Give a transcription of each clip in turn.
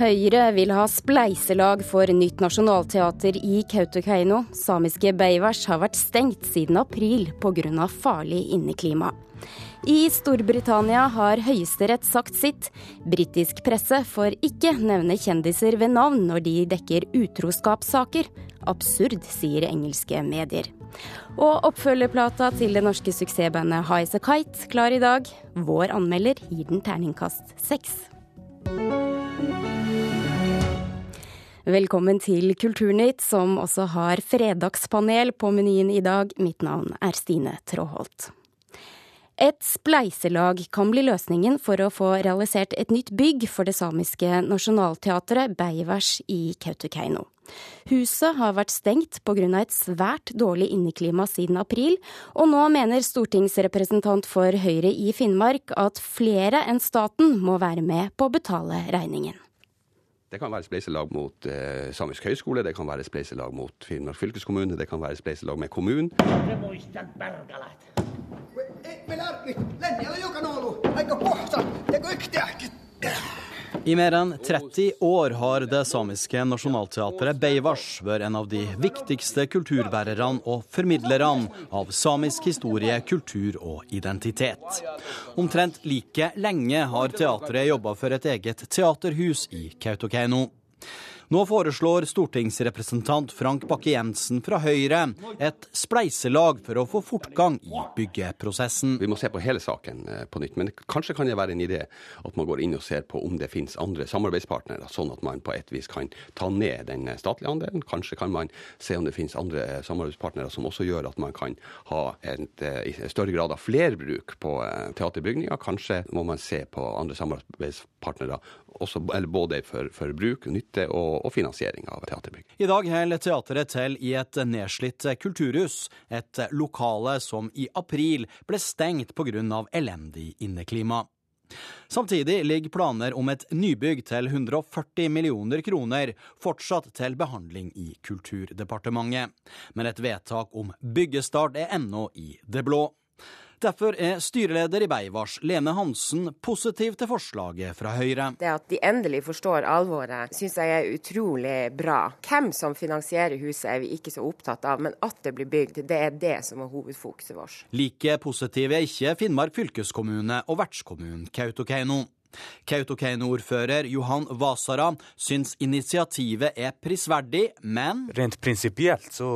Høyre vil ha spleiselag for nytt nasjonalteater i Kautokeino. Samiske Beivers har vært stengt siden april pga. farlig inneklima. I Storbritannia har Høyesterett sagt sitt. Britisk presse får ikke nevne kjendiser ved navn når de dekker utroskapssaker. Absurd, sier engelske medier. Og oppfølgerplata til det norske suksessbandet High As A Kite klar i dag. Vår anmelder gir den terningkast seks. Velkommen til Kulturnytt, som også har fredagspanel på menyen i dag. Mitt navn er Stine Tråholt. Et spleiselag kan bli løsningen for å få realisert et nytt bygg for det samiske nasjonalteatret Beivers i Kautokeino. Huset har vært stengt pga. et svært dårlig inneklima siden april, og nå mener stortingsrepresentant for Høyre i Finnmark at flere enn staten må være med på å betale regningen. Det kan være spleiselag mot eh, Samisk høgskole, det kan være spleiselag mot Finnmark fylkeskommune, det kan være spleiselag med kommunen. I mer enn 30 år har det samiske nasjonalteatret Beivars vært en av de viktigste kulturbærerne og formidlerne av samisk historie, kultur og identitet. Omtrent like lenge har teatret jobba for et eget teaterhus i Kautokeino. Nå foreslår stortingsrepresentant Frank Bakke-Jensen fra Høyre et spleiselag for å få fortgang i byggeprosessen. Vi må se på hele saken eh, på nytt, men kanskje kan det være en idé at man går inn og ser på om det finnes andre samarbeidspartnere, sånn at man på et vis kan ta ned den statlige andelen. Kanskje kan man se om det finnes andre eh, samarbeidspartnere som også gjør at man kan ha et, i større grad av flerbruk på teaterbygninger. Kanskje må man se på andre samarbeidspartnere også, både for, for, bruk, nytte og, og, finansiering av teaterbygg. I dag holder teateret til i et nedslitt kulturhus, et lokale som i april ble stengt pga. elendig inneklima. Samtidig ligger planer om et nybygg til 140 millioner kroner fortsatt til behandling i Kulturdepartementet. Men et vedtak om byggestart er ennå i det blå. Derfor er styreleder i Beivars, Lene Hansen, positiv til forslaget fra Høyre. Det at de endelig forstår alvoret, syns jeg er utrolig bra. Hvem som finansierer huset er vi ikke så opptatt av, men at det blir bygd, det er det som er hovedfokuset vårt. Like positiv er ikke Finnmark fylkeskommune og vertskommunen Kautokeino. Kautokeino-ordfører Johan Vasara syns initiativet er prisverdig, men Rent prinsipielt så,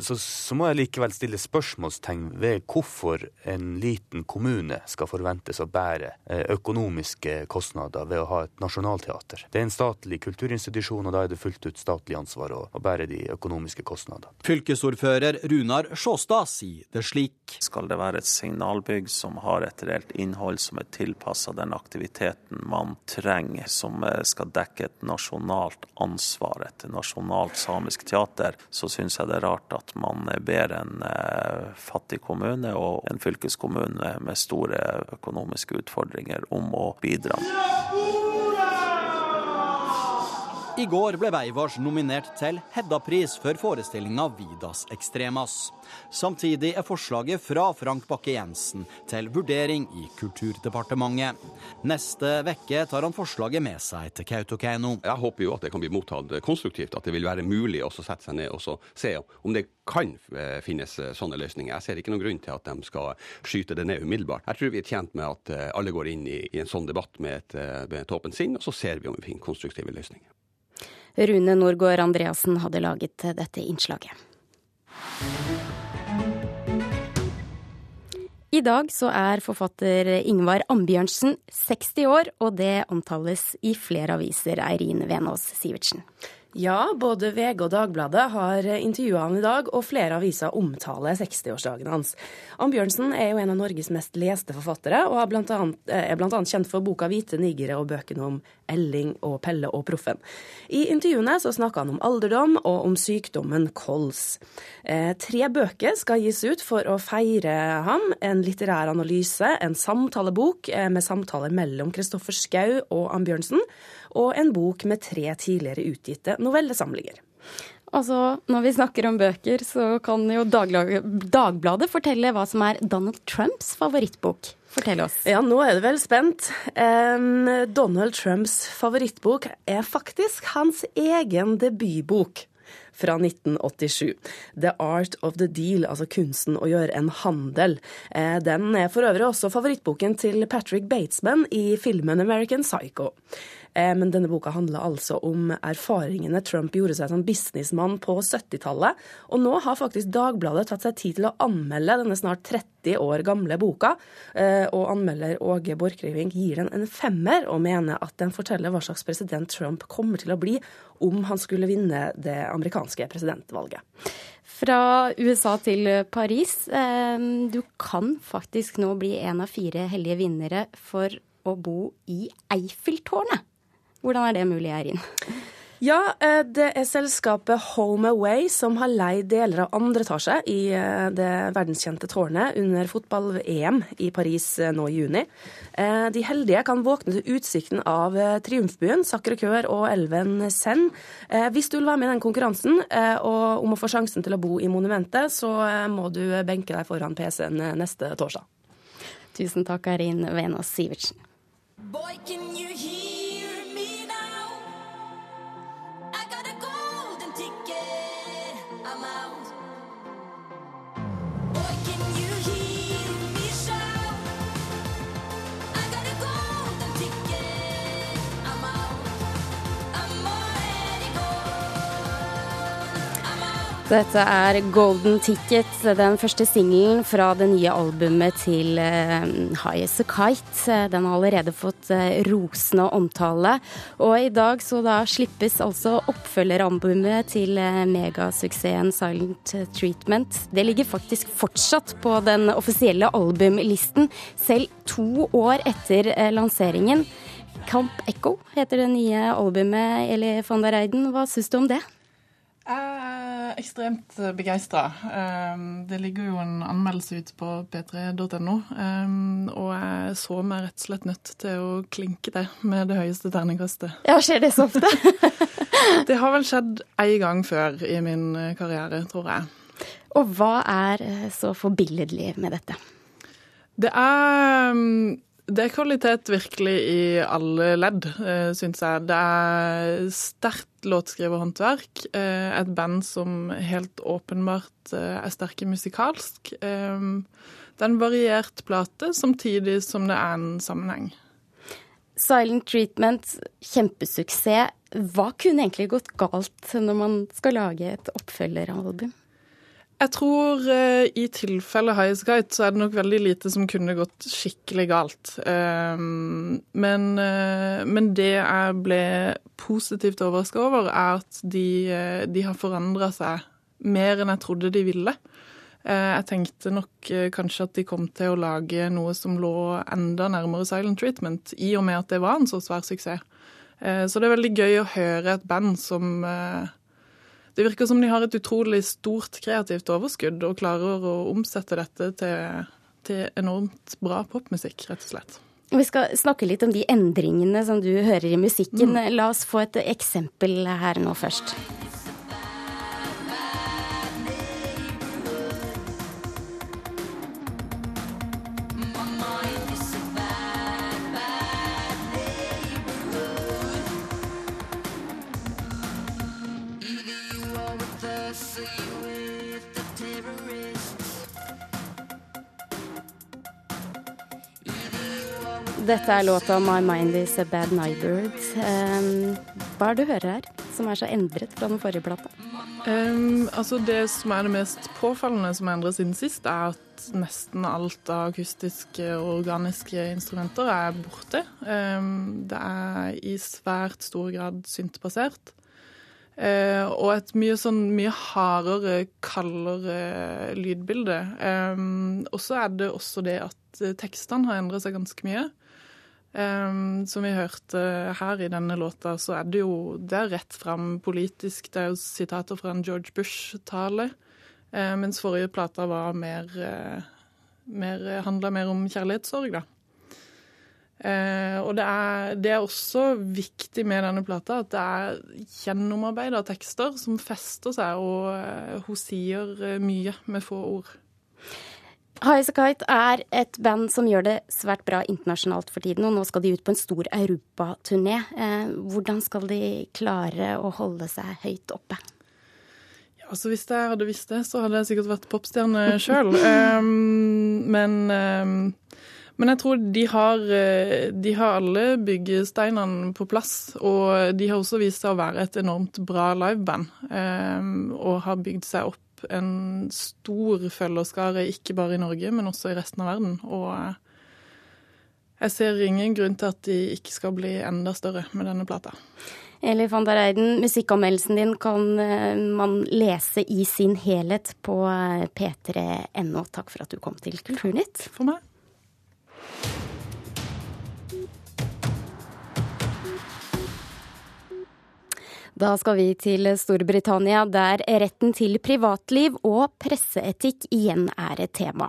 så, så, må jeg likevel stille spørsmålstegn ved hvorfor en liten kommune skal forventes å bære eh, økonomiske kostnader ved å ha et nasjonalteater. Det er en statlig kulturinstitusjon, og da er det fullt ut statlig ansvar å, å bære de økonomiske kostnadene. Fylkesordfører Runar Sjåstad sier det slik. Skal det være et signalbygg som har et reelt innhold som er tilpassa den aktiviteten aktiviteten man trenger, som eh, skal dekke et nasjonalt ansvar, et nasjonalt samisk teater, så syns jeg det er rart at man ber en eh, fattig kommune og en fylkeskommune med store økonomiske utfordringer om å bidra. I går ble Veivars nominert til Hedda-pris for forestillinga Vidas Extremas. Samtidig er forslaget fra Frank Bakke-Jensen til vurdering i Kulturdepartementet. Neste vekke tar han forslaget med seg til Kautokeino. Jeg håper jo at det kan bli mottatt konstruktivt, at det vil være mulig å sette seg ned og se om det kan eh, finnes eh, sånne løsninger. Jeg ser ikke noen grunn til at de skal skyte det ned umiddelbart. Jeg tror vi er tjent med at eh, alle går inn i, i en sånn debatt med et, med et åpent sinn, og så ser vi om vi finner konstruktive løsninger. Rune Norgård Andreassen hadde laget dette innslaget. I dag så er forfatter Ingvar Ambjørnsen 60 år, og det omtales i flere aviser, Eirin Venås Sivertsen. Ja, både VG og Dagbladet har intervjua han i dag, og flere aviser omtaler 60-årsdagen hans. Ambjørnsen er jo en av Norges mest leste forfattere, og blant annet, eh, er bl.a. kjent for boka 'Hvite nigere' og bøkene om Elling og Pelle og Proffen. I intervjuene så snakka han om alderdom og om sykdommen kols. Eh, tre bøker skal gis ut for å feire ham. En litterær analyse, en samtalebok eh, med samtaler mellom Kristoffer Schou og Ambjørnsen og en bok med tre tidligere utgitte novellesamlinger. Altså, Når vi snakker om bøker, så kan jo Dagbladet fortelle hva som er Donald Trumps favorittbok. Fortell oss. Ja, nå er du vel spent. Um, Donald Trumps favorittbok er faktisk hans egen debutbok fra 1987. The Art of the Deal, altså kunsten å gjøre en handel. Eh, den er for øvrig også favorittboken til Patrick Batesman i filmen American Psycho. Eh, men denne boka handler altså om erfaringene Trump gjorde seg som businessmann på 70-tallet. Og nå har faktisk Dagbladet tatt seg tid til å anmelde denne snart 30 år gamle boka. Eh, og anmelder Åge Borchgrevink gir den en femmer, og mener at den forteller hva slags president Trump kommer til å bli om han skulle vinne det amerikanske presidentvalget. Fra USA til Paris. Eh, du kan faktisk nå bli en av fire hellige vinnere for å bo i Eiffeltårnet. Hvordan er det mulig, Eirin? Ja, eh, det er selskapet Home Away som har leid deler av andre etasje i eh, det verdenskjente tårnet under fotball-EM i Paris eh, nå i juni. De heldige kan våkne til utsikten av Triumfbuen, Sacre Coeur og elven Seine. Hvis du vil være med i den konkurransen og om å få sjansen til å bo i monumentet, så må du benke deg foran PC-en neste torsdag. Tusen takk, Arin Venås Sivertsen. Boy, Dette er Golden Ticket, den første singelen fra det nye albumet til Highest High As A Kite. Den har allerede fått uh, rosende omtale. Og i dag så da slippes altså oppfølgeralbumet til uh, megasuksessen Silent Treatment. Det ligger faktisk fortsatt på den offisielle albumlisten, selv to år etter lanseringen. Camp Echo heter det nye albumet, Eli van der Eiden. Hva syns du om det? Er ekstremt begeistra. Ehm, det ligger jo en anmeldelse ute på p3.no, ehm, og jeg så meg rett og slett nødt til å klinke det med det høyeste terningkastet. Ja, skjer det så ofte? det har vel skjedd én gang før i min karriere, tror jeg. Og hva er eh, så forbilledlig med dette? Det er ehm, det er kvalitet virkelig i alle ledd, eh, syns jeg. Det er sterkt låtskriverhåndverk. Eh, et band som helt åpenbart eh, er sterke musikalsk. Det er en variert plate, samtidig som det er en sammenheng. Silent Treatment, kjempesuksess. Hva kunne egentlig gått galt når man skal lage et oppfølgeralbum? Jeg tror uh, i tilfelle Guide så er det nok veldig lite som kunne gått skikkelig galt. Um, men, uh, men, det jeg ble positivt overraska over, er at de, uh, de har forandra seg mer enn jeg trodde de ville. Jeg tenkte nok kanskje at de kom til å lage noe som lå enda nærmere Silent Treatment, i og med at det var en så svær suksess. Så det er veldig gøy å høre et band som det virker som de har et utrolig stort kreativt overskudd og klarer å omsette dette til, til enormt bra popmusikk, rett og slett. Vi skal snakke litt om de endringene som du hører i musikken. Mm. La oss få et eksempel her nå først. Dette er låta 'My Mind Is A Bad Neighborhood'. Um, hva er det du hører her, som er så endret fra den forrige plata? Um, altså Det som er det mest påfallende som er endret siden sist, er at nesten alt av akustiske og organiske instrumenter er borte. Um, det er i svært stor grad syntbasert. Uh, og et mye sånn mye hardere, kaldere lydbilde. Um, og så er det også det at tekstene har endret seg ganske mye. Um, som vi hørte her i denne låta, så er det jo det er rett fram politisk. Det er jo sitater fra en George Bush-tale. Uh, mens forrige plata var mer, uh, mer handla mer om kjærlighetssorg, da. Uh, og det er, det er, også viktig med denne plata at det er gjennomarbeida tekster som fester seg, og hun sier mye med få ord. Highasakite er et band som gjør det svært bra internasjonalt for tiden, og nå skal de ut på en stor europaturné. Eh, hvordan skal de klare å holde seg høyt oppe? Ja, altså Hvis jeg hadde visst det, så hadde jeg sikkert vært popstjerne sjøl. um, men um, men jeg tror de har, eh, de har, alle byggesteinene på plass. Og de har også vist seg å være et enormt bra liveband. Og har bygd seg opp en stor følgerskare, ikke bare i Norge, men også i resten av verden. Og eh, jeg ser ingen grunn til at de ikke skal bli enda større med denne plata. Eli van der Eiden, musikkanmeldelsen din kan eh, man lese i sin helhet på eh, p3.no. Takk for at du kom til Kulturnytt. For meg. Da skal vi til Storbritannia, der retten til privatliv og presseetikk igjen er et tema.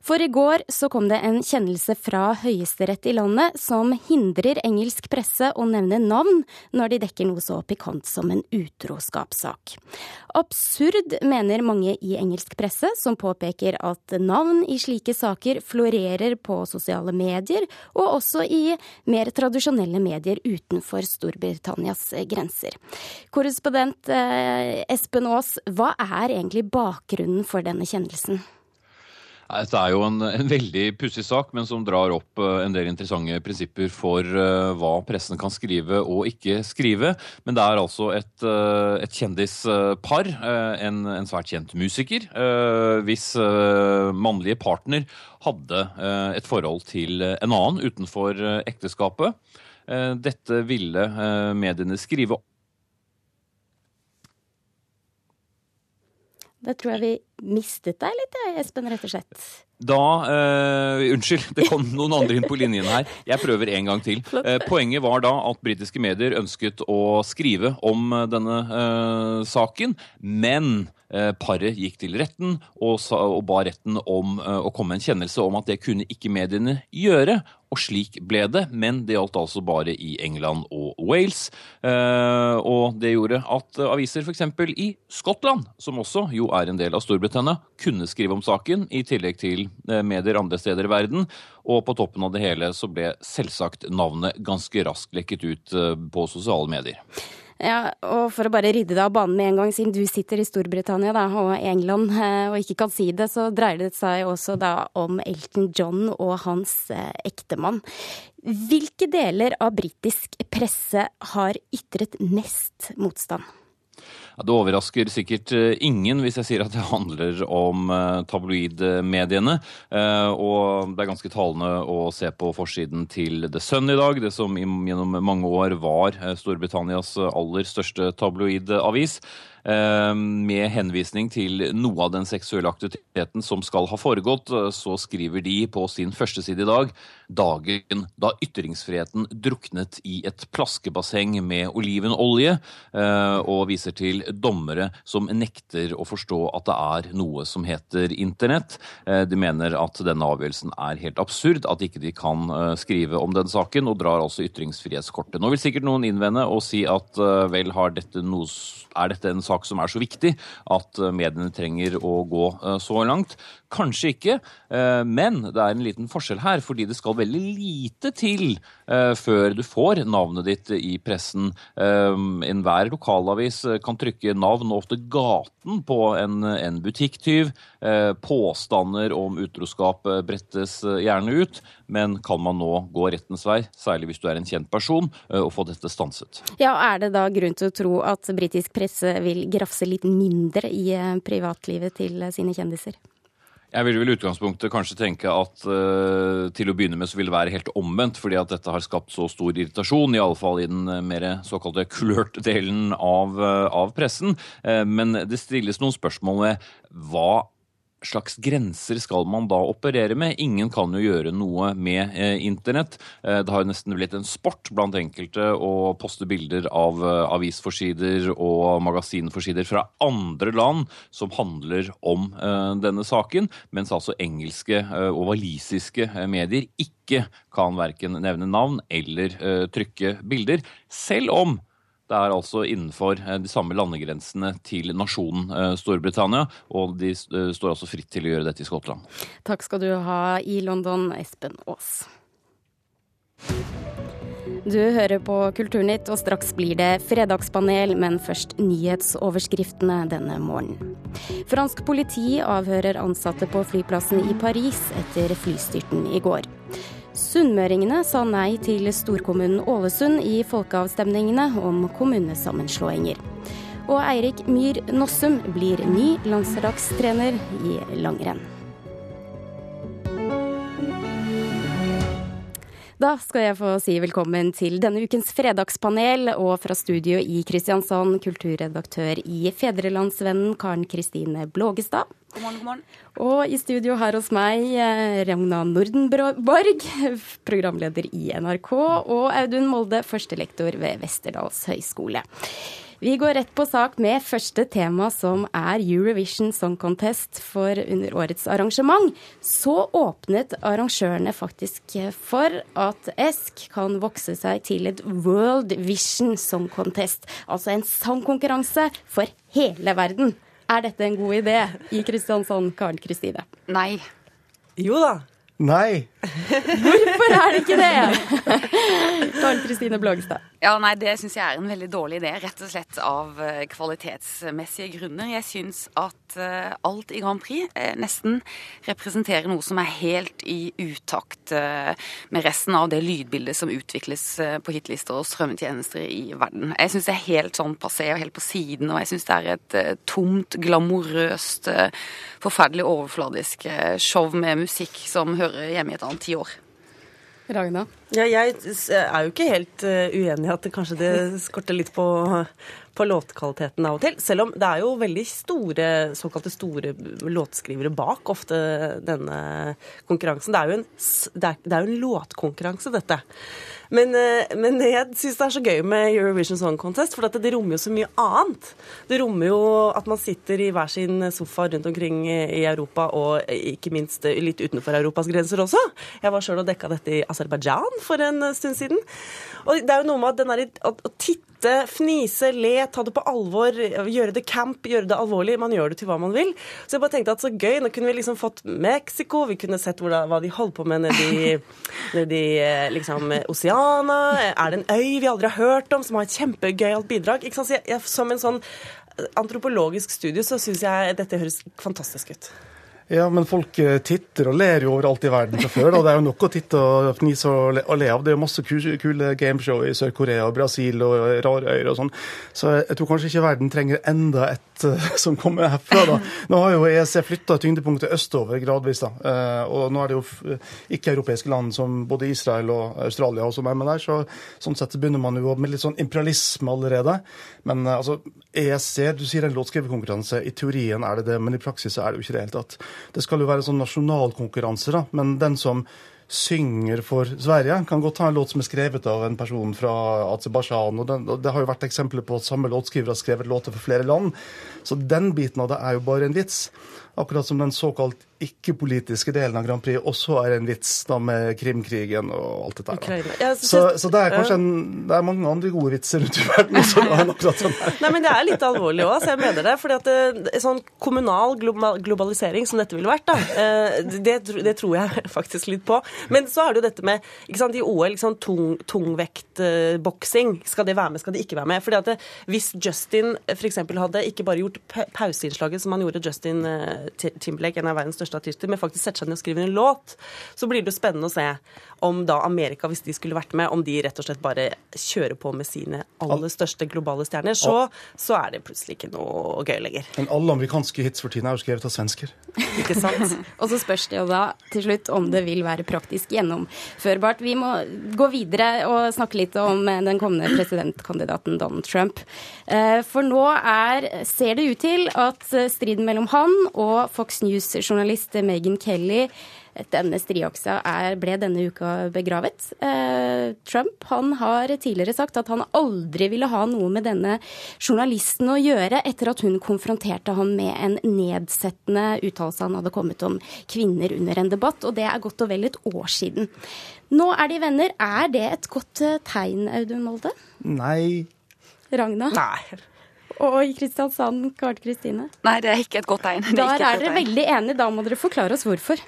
For i går så kom det en kjennelse fra Høyesterett i landet som hindrer engelsk presse å nevne navn når de dekker noe så pikant som en utroskapssak. Absurd, mener mange i engelsk presse, som påpeker at navn i slike saker florerer på sosiale medier, og også i mer tradisjonelle medier utenfor Storbritannias grenser. Korrespondent eh, Espen Aas, hva er egentlig bakgrunnen for denne kjennelsen? Dette er jo en, en veldig pussig sak, men som drar opp uh, en del interessante prinsipper for uh, hva pressen kan skrive og ikke skrive. Men det er altså et, et kjendispar, en, en, svært kjent musiker, hvis mannlige partner hadde et forhold til en annen utenfor ekteskapet. Dette ville mediene skrive Da tror jeg vi mistet deg litt, Espen, rett og slett. Da uh, Unnskyld, det kom noen andre inn på linjen her. Jeg prøver en gang til. Uh, poenget var da at britiske medier ønsket å skrive om uh, denne saken, men paret gikk til retten og, sa, og ba retten om å komme med en kjennelse om at det kunne ikke mediene gjøre. Og slik ble det, men det gjaldt altså bare i England og Wales. Eh, og det gjorde at aviser f.eks. i Skottland, som også jo er en del av Storbritannia, kunne skrive om saken, i tillegg til eh, medier andre steder i verden. Og på toppen av det hele så ble selvsagt navnet ganske raskt lekket ut eh, på sosiale medier. Ja, og For å bare rydde deg av banen med en gang, siden du sitter i Storbritannia da, og England eh, og ikke kan si det, så dreier det seg også da om Elton John og hans eh, ektemann. Hvilke deler av britisk presse har ytret mest motstand? Det overrasker sikkert eh, ingen hvis jeg sier at det handler om eh, tabloidmediene. Eh, og det er ganske talende å se på forsiden til The Sun i dag, det som gjennom mange år var Storbritannias aller største tabloidavis. Eh, med henvisning til noe av den seksuelle aktiviteten som skal ha foregått, eh, så skriver de på sin første side i dag dagen da ytringsfriheten druknet i et plaskebasseng med olivenolje, eh, og viser til dommere som nekter å forstå at det er noe som heter internett. De mener at denne avgjørelsen er helt absurd, at ikke de kan skrive om den saken, og drar altså ytringsfrihetskortet. Nå vil sikkert noen innvende og si at vel, dette noe, er dette en sak som er så viktig at eh, mediene trenger å gå eh, så langt. Kanskje ikke, eh, men det er en liten forskjell her, fordi det skal veldig lite til før du får navnet ditt i pressen. Enhver lokalavis kan trykke navn og ofte gaten på en, butikktyv. Påstander om utroskap brettes gjerne ut, men kan man nå gå rettens vei, særlig hvis du er en kjent person, og få dette stanset? Ja, Er det da grunn til å tro at britisk presse vil grafse litt mindre i eh, privatlivet til eh, sine kjendiser? Jeg vil vel utgangspunktet kanskje tenke at uh, til å begynne med så vil det være helt omvendt, fordi at dette har skapt så stor irritasjon, i alle fall i den mer såkalte kulørte delen av, uh, av pressen. Uh, men det stilles noen spørsmål ved hva slags grenser skal man da operere med? Ingen kan jo gjøre noe med eh, internett. Eh, det har jo nesten blitt en sport blant enkelte å poste bilder av eh, avisforsider og magasinforsider fra andre land som handler om denne saken, mens altså engelske og walisiske medier ikke kan verken nevne navn eller trykke bilder, selv om Det er altså innenfor de samme landegrensene til nasjonen Storbritannia, og de står altså fritt til å gjøre dette i Skottland. Takk skal du ha i London, Espen Aas. Du hører på Kulturnytt, og straks blir det fredagspanel, men først nyhetsoverskriftene denne morgenen. Fransk politi avhører ansatte på flyplassen i Paris etter flystyrten i går. Sunnmøringene sa nei til storkommunen Ålesund i folkeavstemningene om kommunesammenslåinger. Og Eirik Myhr Nossum blir ny landslagstrener i langrenn. Da skal jeg få si velkommen til denne ukens fredagspanel, og fra studio i Kristiansand, kulturredaktør i Fedrelandsvennen Karen Kristine Blågestad. God morgen, god morgen. Og i studio her hos meg, eh, Ragna Nordenborg, programleder i NRK, og Audun Molde, førstelektor ved Westerdals høgskole. Vi går rett på sak med første tema, som er Eurovision Song Contest. For under årets arrangement så åpnet arrangørene faktisk for at ESK kan vokse seg til et World Vision Song Contest. Altså en sangkonkurranse for hele verden. Er dette en god idé i Kristiansand, Karen Kristine? Nei. Jo da. Nei. Hvorfor er det ikke det? Karl Kristine Blågestad. Ja, nei, Det syns jeg er en veldig dårlig idé, rett og slett av eh, kvalitetsmessige grunner. Jeg syns at uh, alt i Grand Prix uh, nesten representerer noe som er helt i utakt med resten av det lydbildet som utvikles på hitlister og strømmetjenester i verden. Jeg syns det er helt sånn passé og helt på siden, og jeg syns det er et tomt, glamorøst, forferdelig overfladisk show med musikk som hører hjemme i et annet tiår. Ragna? Ja, jeg er jo ikke helt uh, uenig i at det kanskje det skorter litt på, på låtkvaliteten av og til. Selv om det er jo veldig store, såkalte store låtskrivere bak ofte denne konkurransen. Det er jo en, det er, det er en låtkonkurranse, dette. Men, uh, men jeg syns det er så gøy med Eurovision Song Contest, for det rommer jo så mye annet. Det rommer jo at man sitter i hver sin sofa rundt omkring i Europa, og ikke minst litt utenfor Europas grenser også. Jeg var sjøl og dekka dette i Aserbajdsjan for en stund siden. Og det er jo noe med at den der, å, å titte, fnise, le, ta det på alvor, gjøre det camp, gjøre det alvorlig. Man gjør det til hva man vil. Så jeg bare tenkte at så gøy. Nå kunne vi liksom fått Mexico, vi kunne sett hvor, hva de holdt på med nedi, nedi liksom, Oceana. Er det en øy vi aldri har hørt om, som har et kjempegøyalt bidrag? Ikke sant? Så jeg, jeg, som en sånn antropologisk studie så syns jeg dette høres fantastisk ut. Ja, men folk eh, titter og ler jo overalt i verden fra før. Og det er jo nok å titte og fnise og le, av. Det er jo masse kule gameshow i Sør-Korea og Brasil og rare øyer og sånn. Så jeg tror kanskje ikke verden trenger enda et uh, som kommer herfra, da. Nå har jo EEC flytta tyngdepunktet østover gradvis, da. Uh, og nå er det jo ikke-europeiske land som både Israel og Australia også er med der, så sånn sett begynner man jo med litt sånn imperialisme allerede. Men altså, EEC, du sier en låtskriverkonkurranse. I teorien er det det, men i praksis er det jo ikke det i hele tatt. Det skal jo være sånn nasjonalkonkurranse, da. Men den som synger for Sverige, kan godt ha en låt som er skrevet av en person fra Aserbajdsjan. Og, og det har jo vært eksempler på at samme låtskriver har skrevet låter for flere land. Så den biten av det er jo bare en vits. Akkurat som den såkalt ikke-politiske delen av Grand Prix også er en vits da med Krimkrigen og alt dette der. Ja, så, så, så, det er kanskje en, det er mange andre gode vitser rundt i verden også. enn akkurat sånn her. Nei, men det er litt alvorlig òg, så jeg mener det. fordi at det, eh, sånn kommunal globalisering som dette ville vært, da, eh, det, det, tror jeg faktisk litt på. Men så er det jo dette med ikke sant, i OL liksom, tung, tungvektboksing. Skal det være med, skal det ikke være med? Fordi at det, Hvis Justin f.eks. hadde ikke bare gjort pauseinnslaget som han gjorde Justin Timberlake, en av verdens største største men faktisk setter seg ned og skriver en låt, så blir det jo spennende å se om da Amerika, hvis de skulle vært med, om de rett og slett bare kjører på med sine aller største globale stjerner, så, så er det plutselig ikke noe gøy lenger. Men alle amerikanske hits for tiden er jo skrevet av svensker. Ikke sant? og så spørs det jo da til slutt om det vil være praktisk gjennomførbart. Vi må gå videre og snakke litt om den kommende presidentkandidaten Donald Trump. Eh, for nå er, ser det ut til at striden mellom han og Fox News-journalist Megan Kelly denne striaksa ble denne uka begravet. Eh, Trump han har tidligere sagt at han aldri ville ha noe med denne journalisten å gjøre, etter at hun konfronterte ham med en nedsettende uttalelse han hadde kommet om kvinner under en debatt, og det er godt og vel et år siden. Nå er de venner. Er det et godt eh, tegn, Audun Molde? Nei. Ragna? Nei. Og i Kristiansand, Karte Kristine? Nei, det er ikke et godt tegn. Da er dere veldig enige. Da må dere forklare oss hvorfor.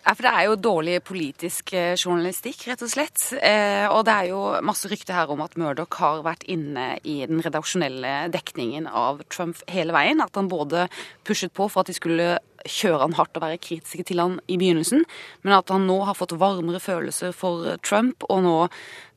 Ja, for Det er jo dårlig politisk eh, journalistikk, rett og slett. Eh, og det er jo masse rykter her om at Murdoch har vært inne i den redaksjonelle dekningen av Trump hele veien. At han både pushet på for at de skulle kjøre han hardt og være kritiske til han i begynnelsen, men at han nå har fått varmere følelser for Trump, og nå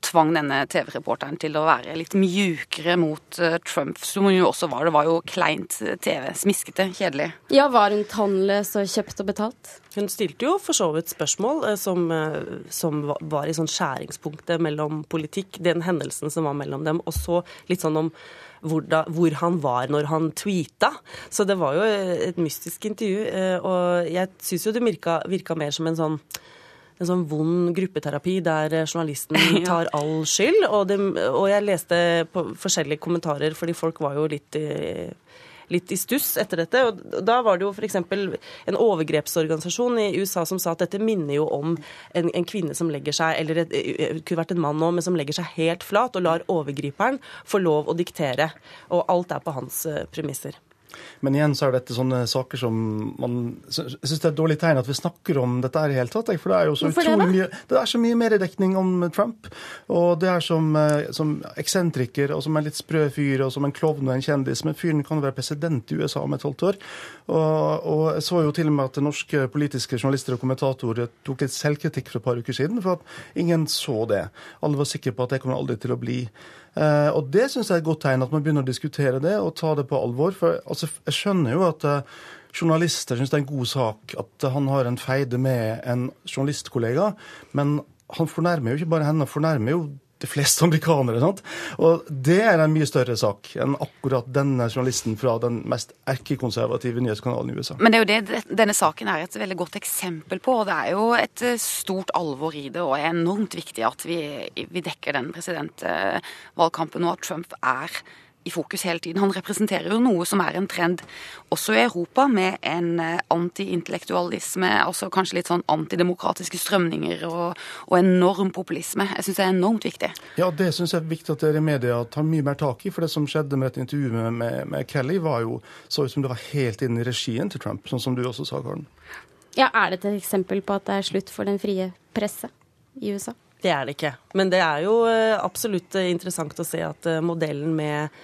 tvang denne TV-reporteren til å være litt mjukere mot eh, Trump, som hun jo også var. Det var jo kleint eh, TV. Smiskete, kjedelig. Ja, var hun tannløs og kjøpt og betalt? Hun stilte jo for så vidt spørsmål eh, som, eh, som var i sånn skjæringspunktet mellom politikk, den hendelsen som var mellom dem, og så litt sånn om hvor, da, hvor han var når han tweeta. Så det var jo eh, et mystisk intervju. eh, Og jeg syns jo det virka, virka mer som en sånn en sånn vond gruppeterapi der eh, journalisten tar all skyld. Og, det, og jeg leste på forskjellige kommentarer, fordi folk var jo litt i, litt i stuss etter dette. Og da var det jo f.eks. en overgrepsorganisasjon i USA som sa at dette minner jo om en, en kvinne som legger seg, eller et, kunne vært en mann òg, men som legger seg helt flat og lar overgriperen få lov å diktere. Og alt er på hans eh, premisser. Men igjen så er dette sånne saker som man Jeg syns det er et dårlig tegn at vi snakker om dette her i hele tatt. For det er jo så Hvorfor utrolig mye Det er så mye mediedekning om Trump. Og det er som, eh, som eksentriker og som en litt sprø fyr og som en klovn og en kjendis. Men fyren kan jo være president i USA om et halvt år. Og, og jeg så jo til og med at norske politiske journalister og kommentatorer tok litt selvkritikk for et par uker siden, for at ingen så det. Alle var sikre på at det kommer aldri til å bli. Eh, og det syns jeg er et godt tegn, at man begynner å diskutere det og ta det på alvor. For altså, jeg skjønner jo at eh, journalister syns det er en god sak at han har en feide med en journalistkollega, men han fornærmer jo ikke bare henne, han fornærmer jo de fleste amerikanere. Sant? Og det er en mye større sak enn akkurat denne journalisten fra den mest erkekonservative nyhetskanalen i USA. Men det er jo det det- denne saken er et veldig godt eksempel på. og Det er jo et eh, stort alvor i det, og er enormt viktig at vi, vi dekker den presidentvalgkampen, og at Trump er i fokus hele tiden. Han representerer jo noe som er en trend også i Europa, med en eh, antiintellektualisme, altså kanskje litt sånn antidemokratiske strømninger og, og enorm populisme. Jeg syns det er enormt viktig. Ja, det syns jeg er viktig at dere i media tar mye mer tak i. For det som skjedde med et intervju med, med, med Kelly, var jo så ut som det var helt inn i regien til Trump, sånn som du også sa, Karen. Ja, Er det et eksempel på at det er slutt for den frie presse i USA? Det er det ikke. Men det er jo eh, absolutt eh, interessant å se at eh, modellen med,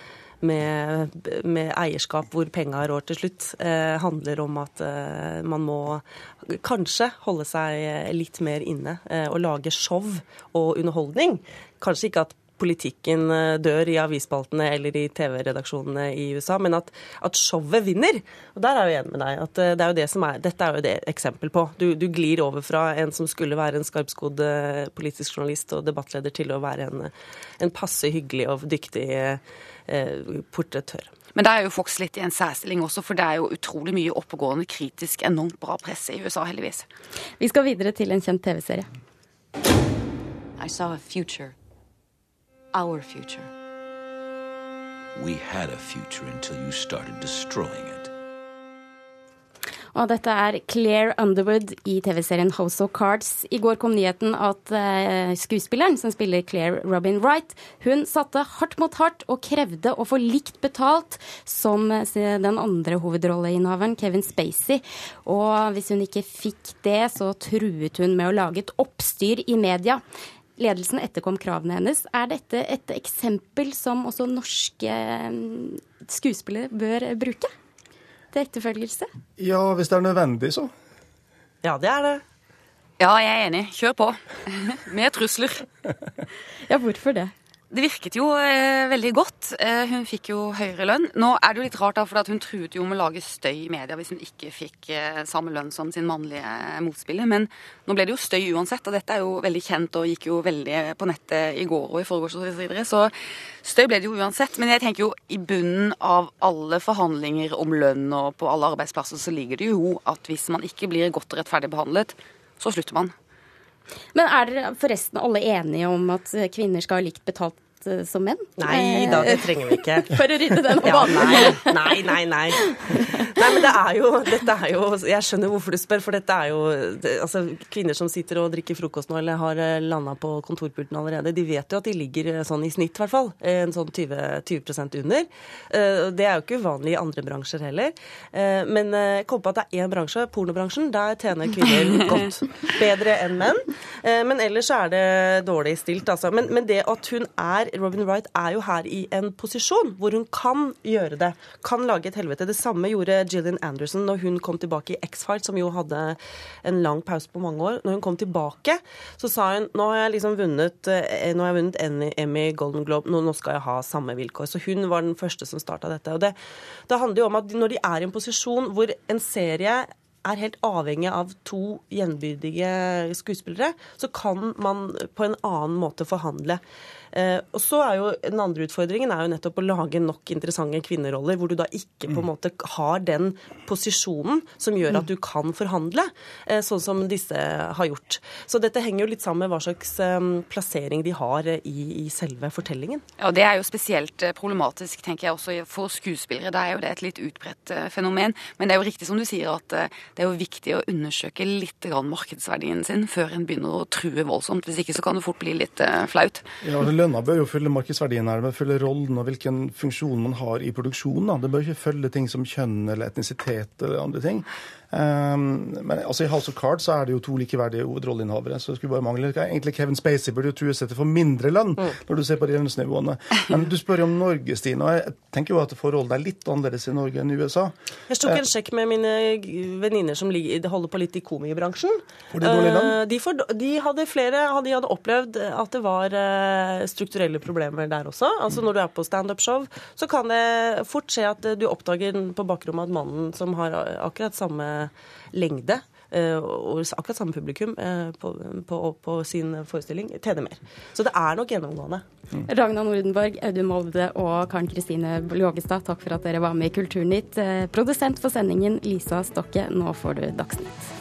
med, med eierskap hvor penga rår til slutt, eh, handler om at eh, man må kanskje holde seg litt mer inne eh, og lage show og underholdning. Kanskje ikke at politikken eh, dør i avisspaltene eller i TV-redaksjonene i USA, men at, at showet vinner. Og der er jeg enig med deg. at eh, det er jo det som er, Dette er jo det eksempel på. Du, du glir over fra en som skulle være en skarpskodd eh, politisk journalist og debattleder, til å være en, en passe hyggelig og dyktig eh, portrettør. Men da er jo Fox litt i en særstilling også, for det er jo utrolig mye oppegående, kritisk, enormt bra presse i USA, heldigvis. Vi skal videre til en kjent TV-serie. I saw a future. Our future. We had a future until you started destroying it. Og dette er Claire Underwood i TV-serien House of Cards. I går kom nyheten at eh, skuespilleren som spiller Claire Robin Wright, hun satte hardt mot hardt og krevde å få likt betalt som eh, den andre hovedrolleinnehaveren, Kevin Spacey. Og hvis hun ikke fikk det, så truet hun med å lage et oppstyr i media. Ledelsen etterkom kravene hennes. Er dette et eksempel som også norske mm, skuespillere bør bruke til etterfølgelse? Ja, hvis det er nødvendig, så. Ja, det er det. Ja, jeg er enig. Kjør på. Med trusler. Ja, hvorfor det? Det virket jo eh, veldig godt. Eh, hun fikk jo høyere lønn. Nå er det jo litt rart, da, for hun truet jo med å lage støy i media hvis hun ikke fikk eh, samme lønn som sin mannlige motspiller. Men nå ble det jo støy uansett, og dette er jo veldig kjent og gikk jo veldig på nettet i går og i forgårs og så videre. Så støy ble det jo uansett. Men jeg tenker jo i bunnen av alle forhandlinger om lønn og på alle arbeidsplasser, så ligger det jo at hvis man ikke blir godt og rettferdig behandlet, så slutter man. Men er dere forresten alle enige om at kvinner skal ha likt betalt uh, som menn. Nei da, det trenger vi ikke. For å rydde den ja, nei, nei, nei, nei. Nei, men det er jo Dette er jo Jeg skjønner hvorfor du spør, for dette er jo det, Altså, kvinner som sitter og drikker frokost nå, eller har landa på kontorpulten allerede, de vet jo at de ligger sånn i snitt, i hvert fall. En sånn 20, 20 under. Det er jo ikke uvanlig i andre bransjer heller. Men jeg kom på at det er én bransje, pornobransjen. Der tjener kvinner godt. Bedre enn menn. Men ellers er det dårlig stilt, altså. Men, men det at hun er Robin Wright er jo her i en posisjon hvor hun kan gjøre det. Kan lage et helvete. Det samme gjorde Gillian Anderson når hun kom tilbake i X-Fight, som jo hadde en lang pause på mange år. Når hun kom tilbake, så sa hun nå har jeg liksom vunnet, nå har jeg vunnet Emmy, Golden Globe, nå, nå skal jeg ha samme vilkår. Så hun var den første som starta dette. Og det, det handler jo om at når de er i en posisjon hvor en serie er helt avhengig av to gjenbyrdige skuespillere, så kan man på en annen måte forhandle. Eh, og så er jo Den andre utfordringen er jo nettopp å lage nok interessante kvinneroller, hvor du da ikke på en måte har den posisjonen som gjør at du kan forhandle, eh, sånn som disse har gjort. Så dette henger jo litt sammen med hva slags eh, plassering de har i, i selve fortellingen. Ja, Det er jo spesielt problematisk, tenker jeg også for skuespillere. Da er jo det et litt utbredt fenomen. Men det er jo riktig som du sier at det er jo viktig å undersøke litt markedsverdien sin før en begynner å true voldsomt. Hvis ikke så kan det fort bli litt flaut. Ja, lønna bør jo følge markedsverdien her, men følge rollen og hvilken funksjon man har i produksjonen. Da. Det bør ikke følge ting som kjønn eller etnisitet eller andre ting. Um, men altså, I House of Cards så er det jo to likeverdige hovedrolleinnehavere. så det skulle bare mangle. Egentlig Kevin Spacey burde jo trues etter for mindre lønn, mm. når du ser på lønnsnivåene. Men du spør jo om Norge, Stine. og Jeg tenker jo at forholdet er litt annerledes i Norge enn i USA. Jeg tok en sjekk med mine venninner som holder på litt i komibransjen. De? De, for, de, hadde flere, de hadde opplevd at det var eh, strukturelle problemer der også. Altså Når du er på standup-show, så kan det fort skje at du oppdager på bakrommet at mannen som har akkurat samme lengde eh, og akkurat samme publikum eh, på, på, på, sin forestilling tjener mer. Så det er nok gjennomgående. Mm. Ragna Nordenborg, Audun Molde og Karen Kristine Lågestad, takk for at dere var med i Kulturnytt. Eh, produsent for sendingen Lisa Stokke, nå får du Dagsnytt.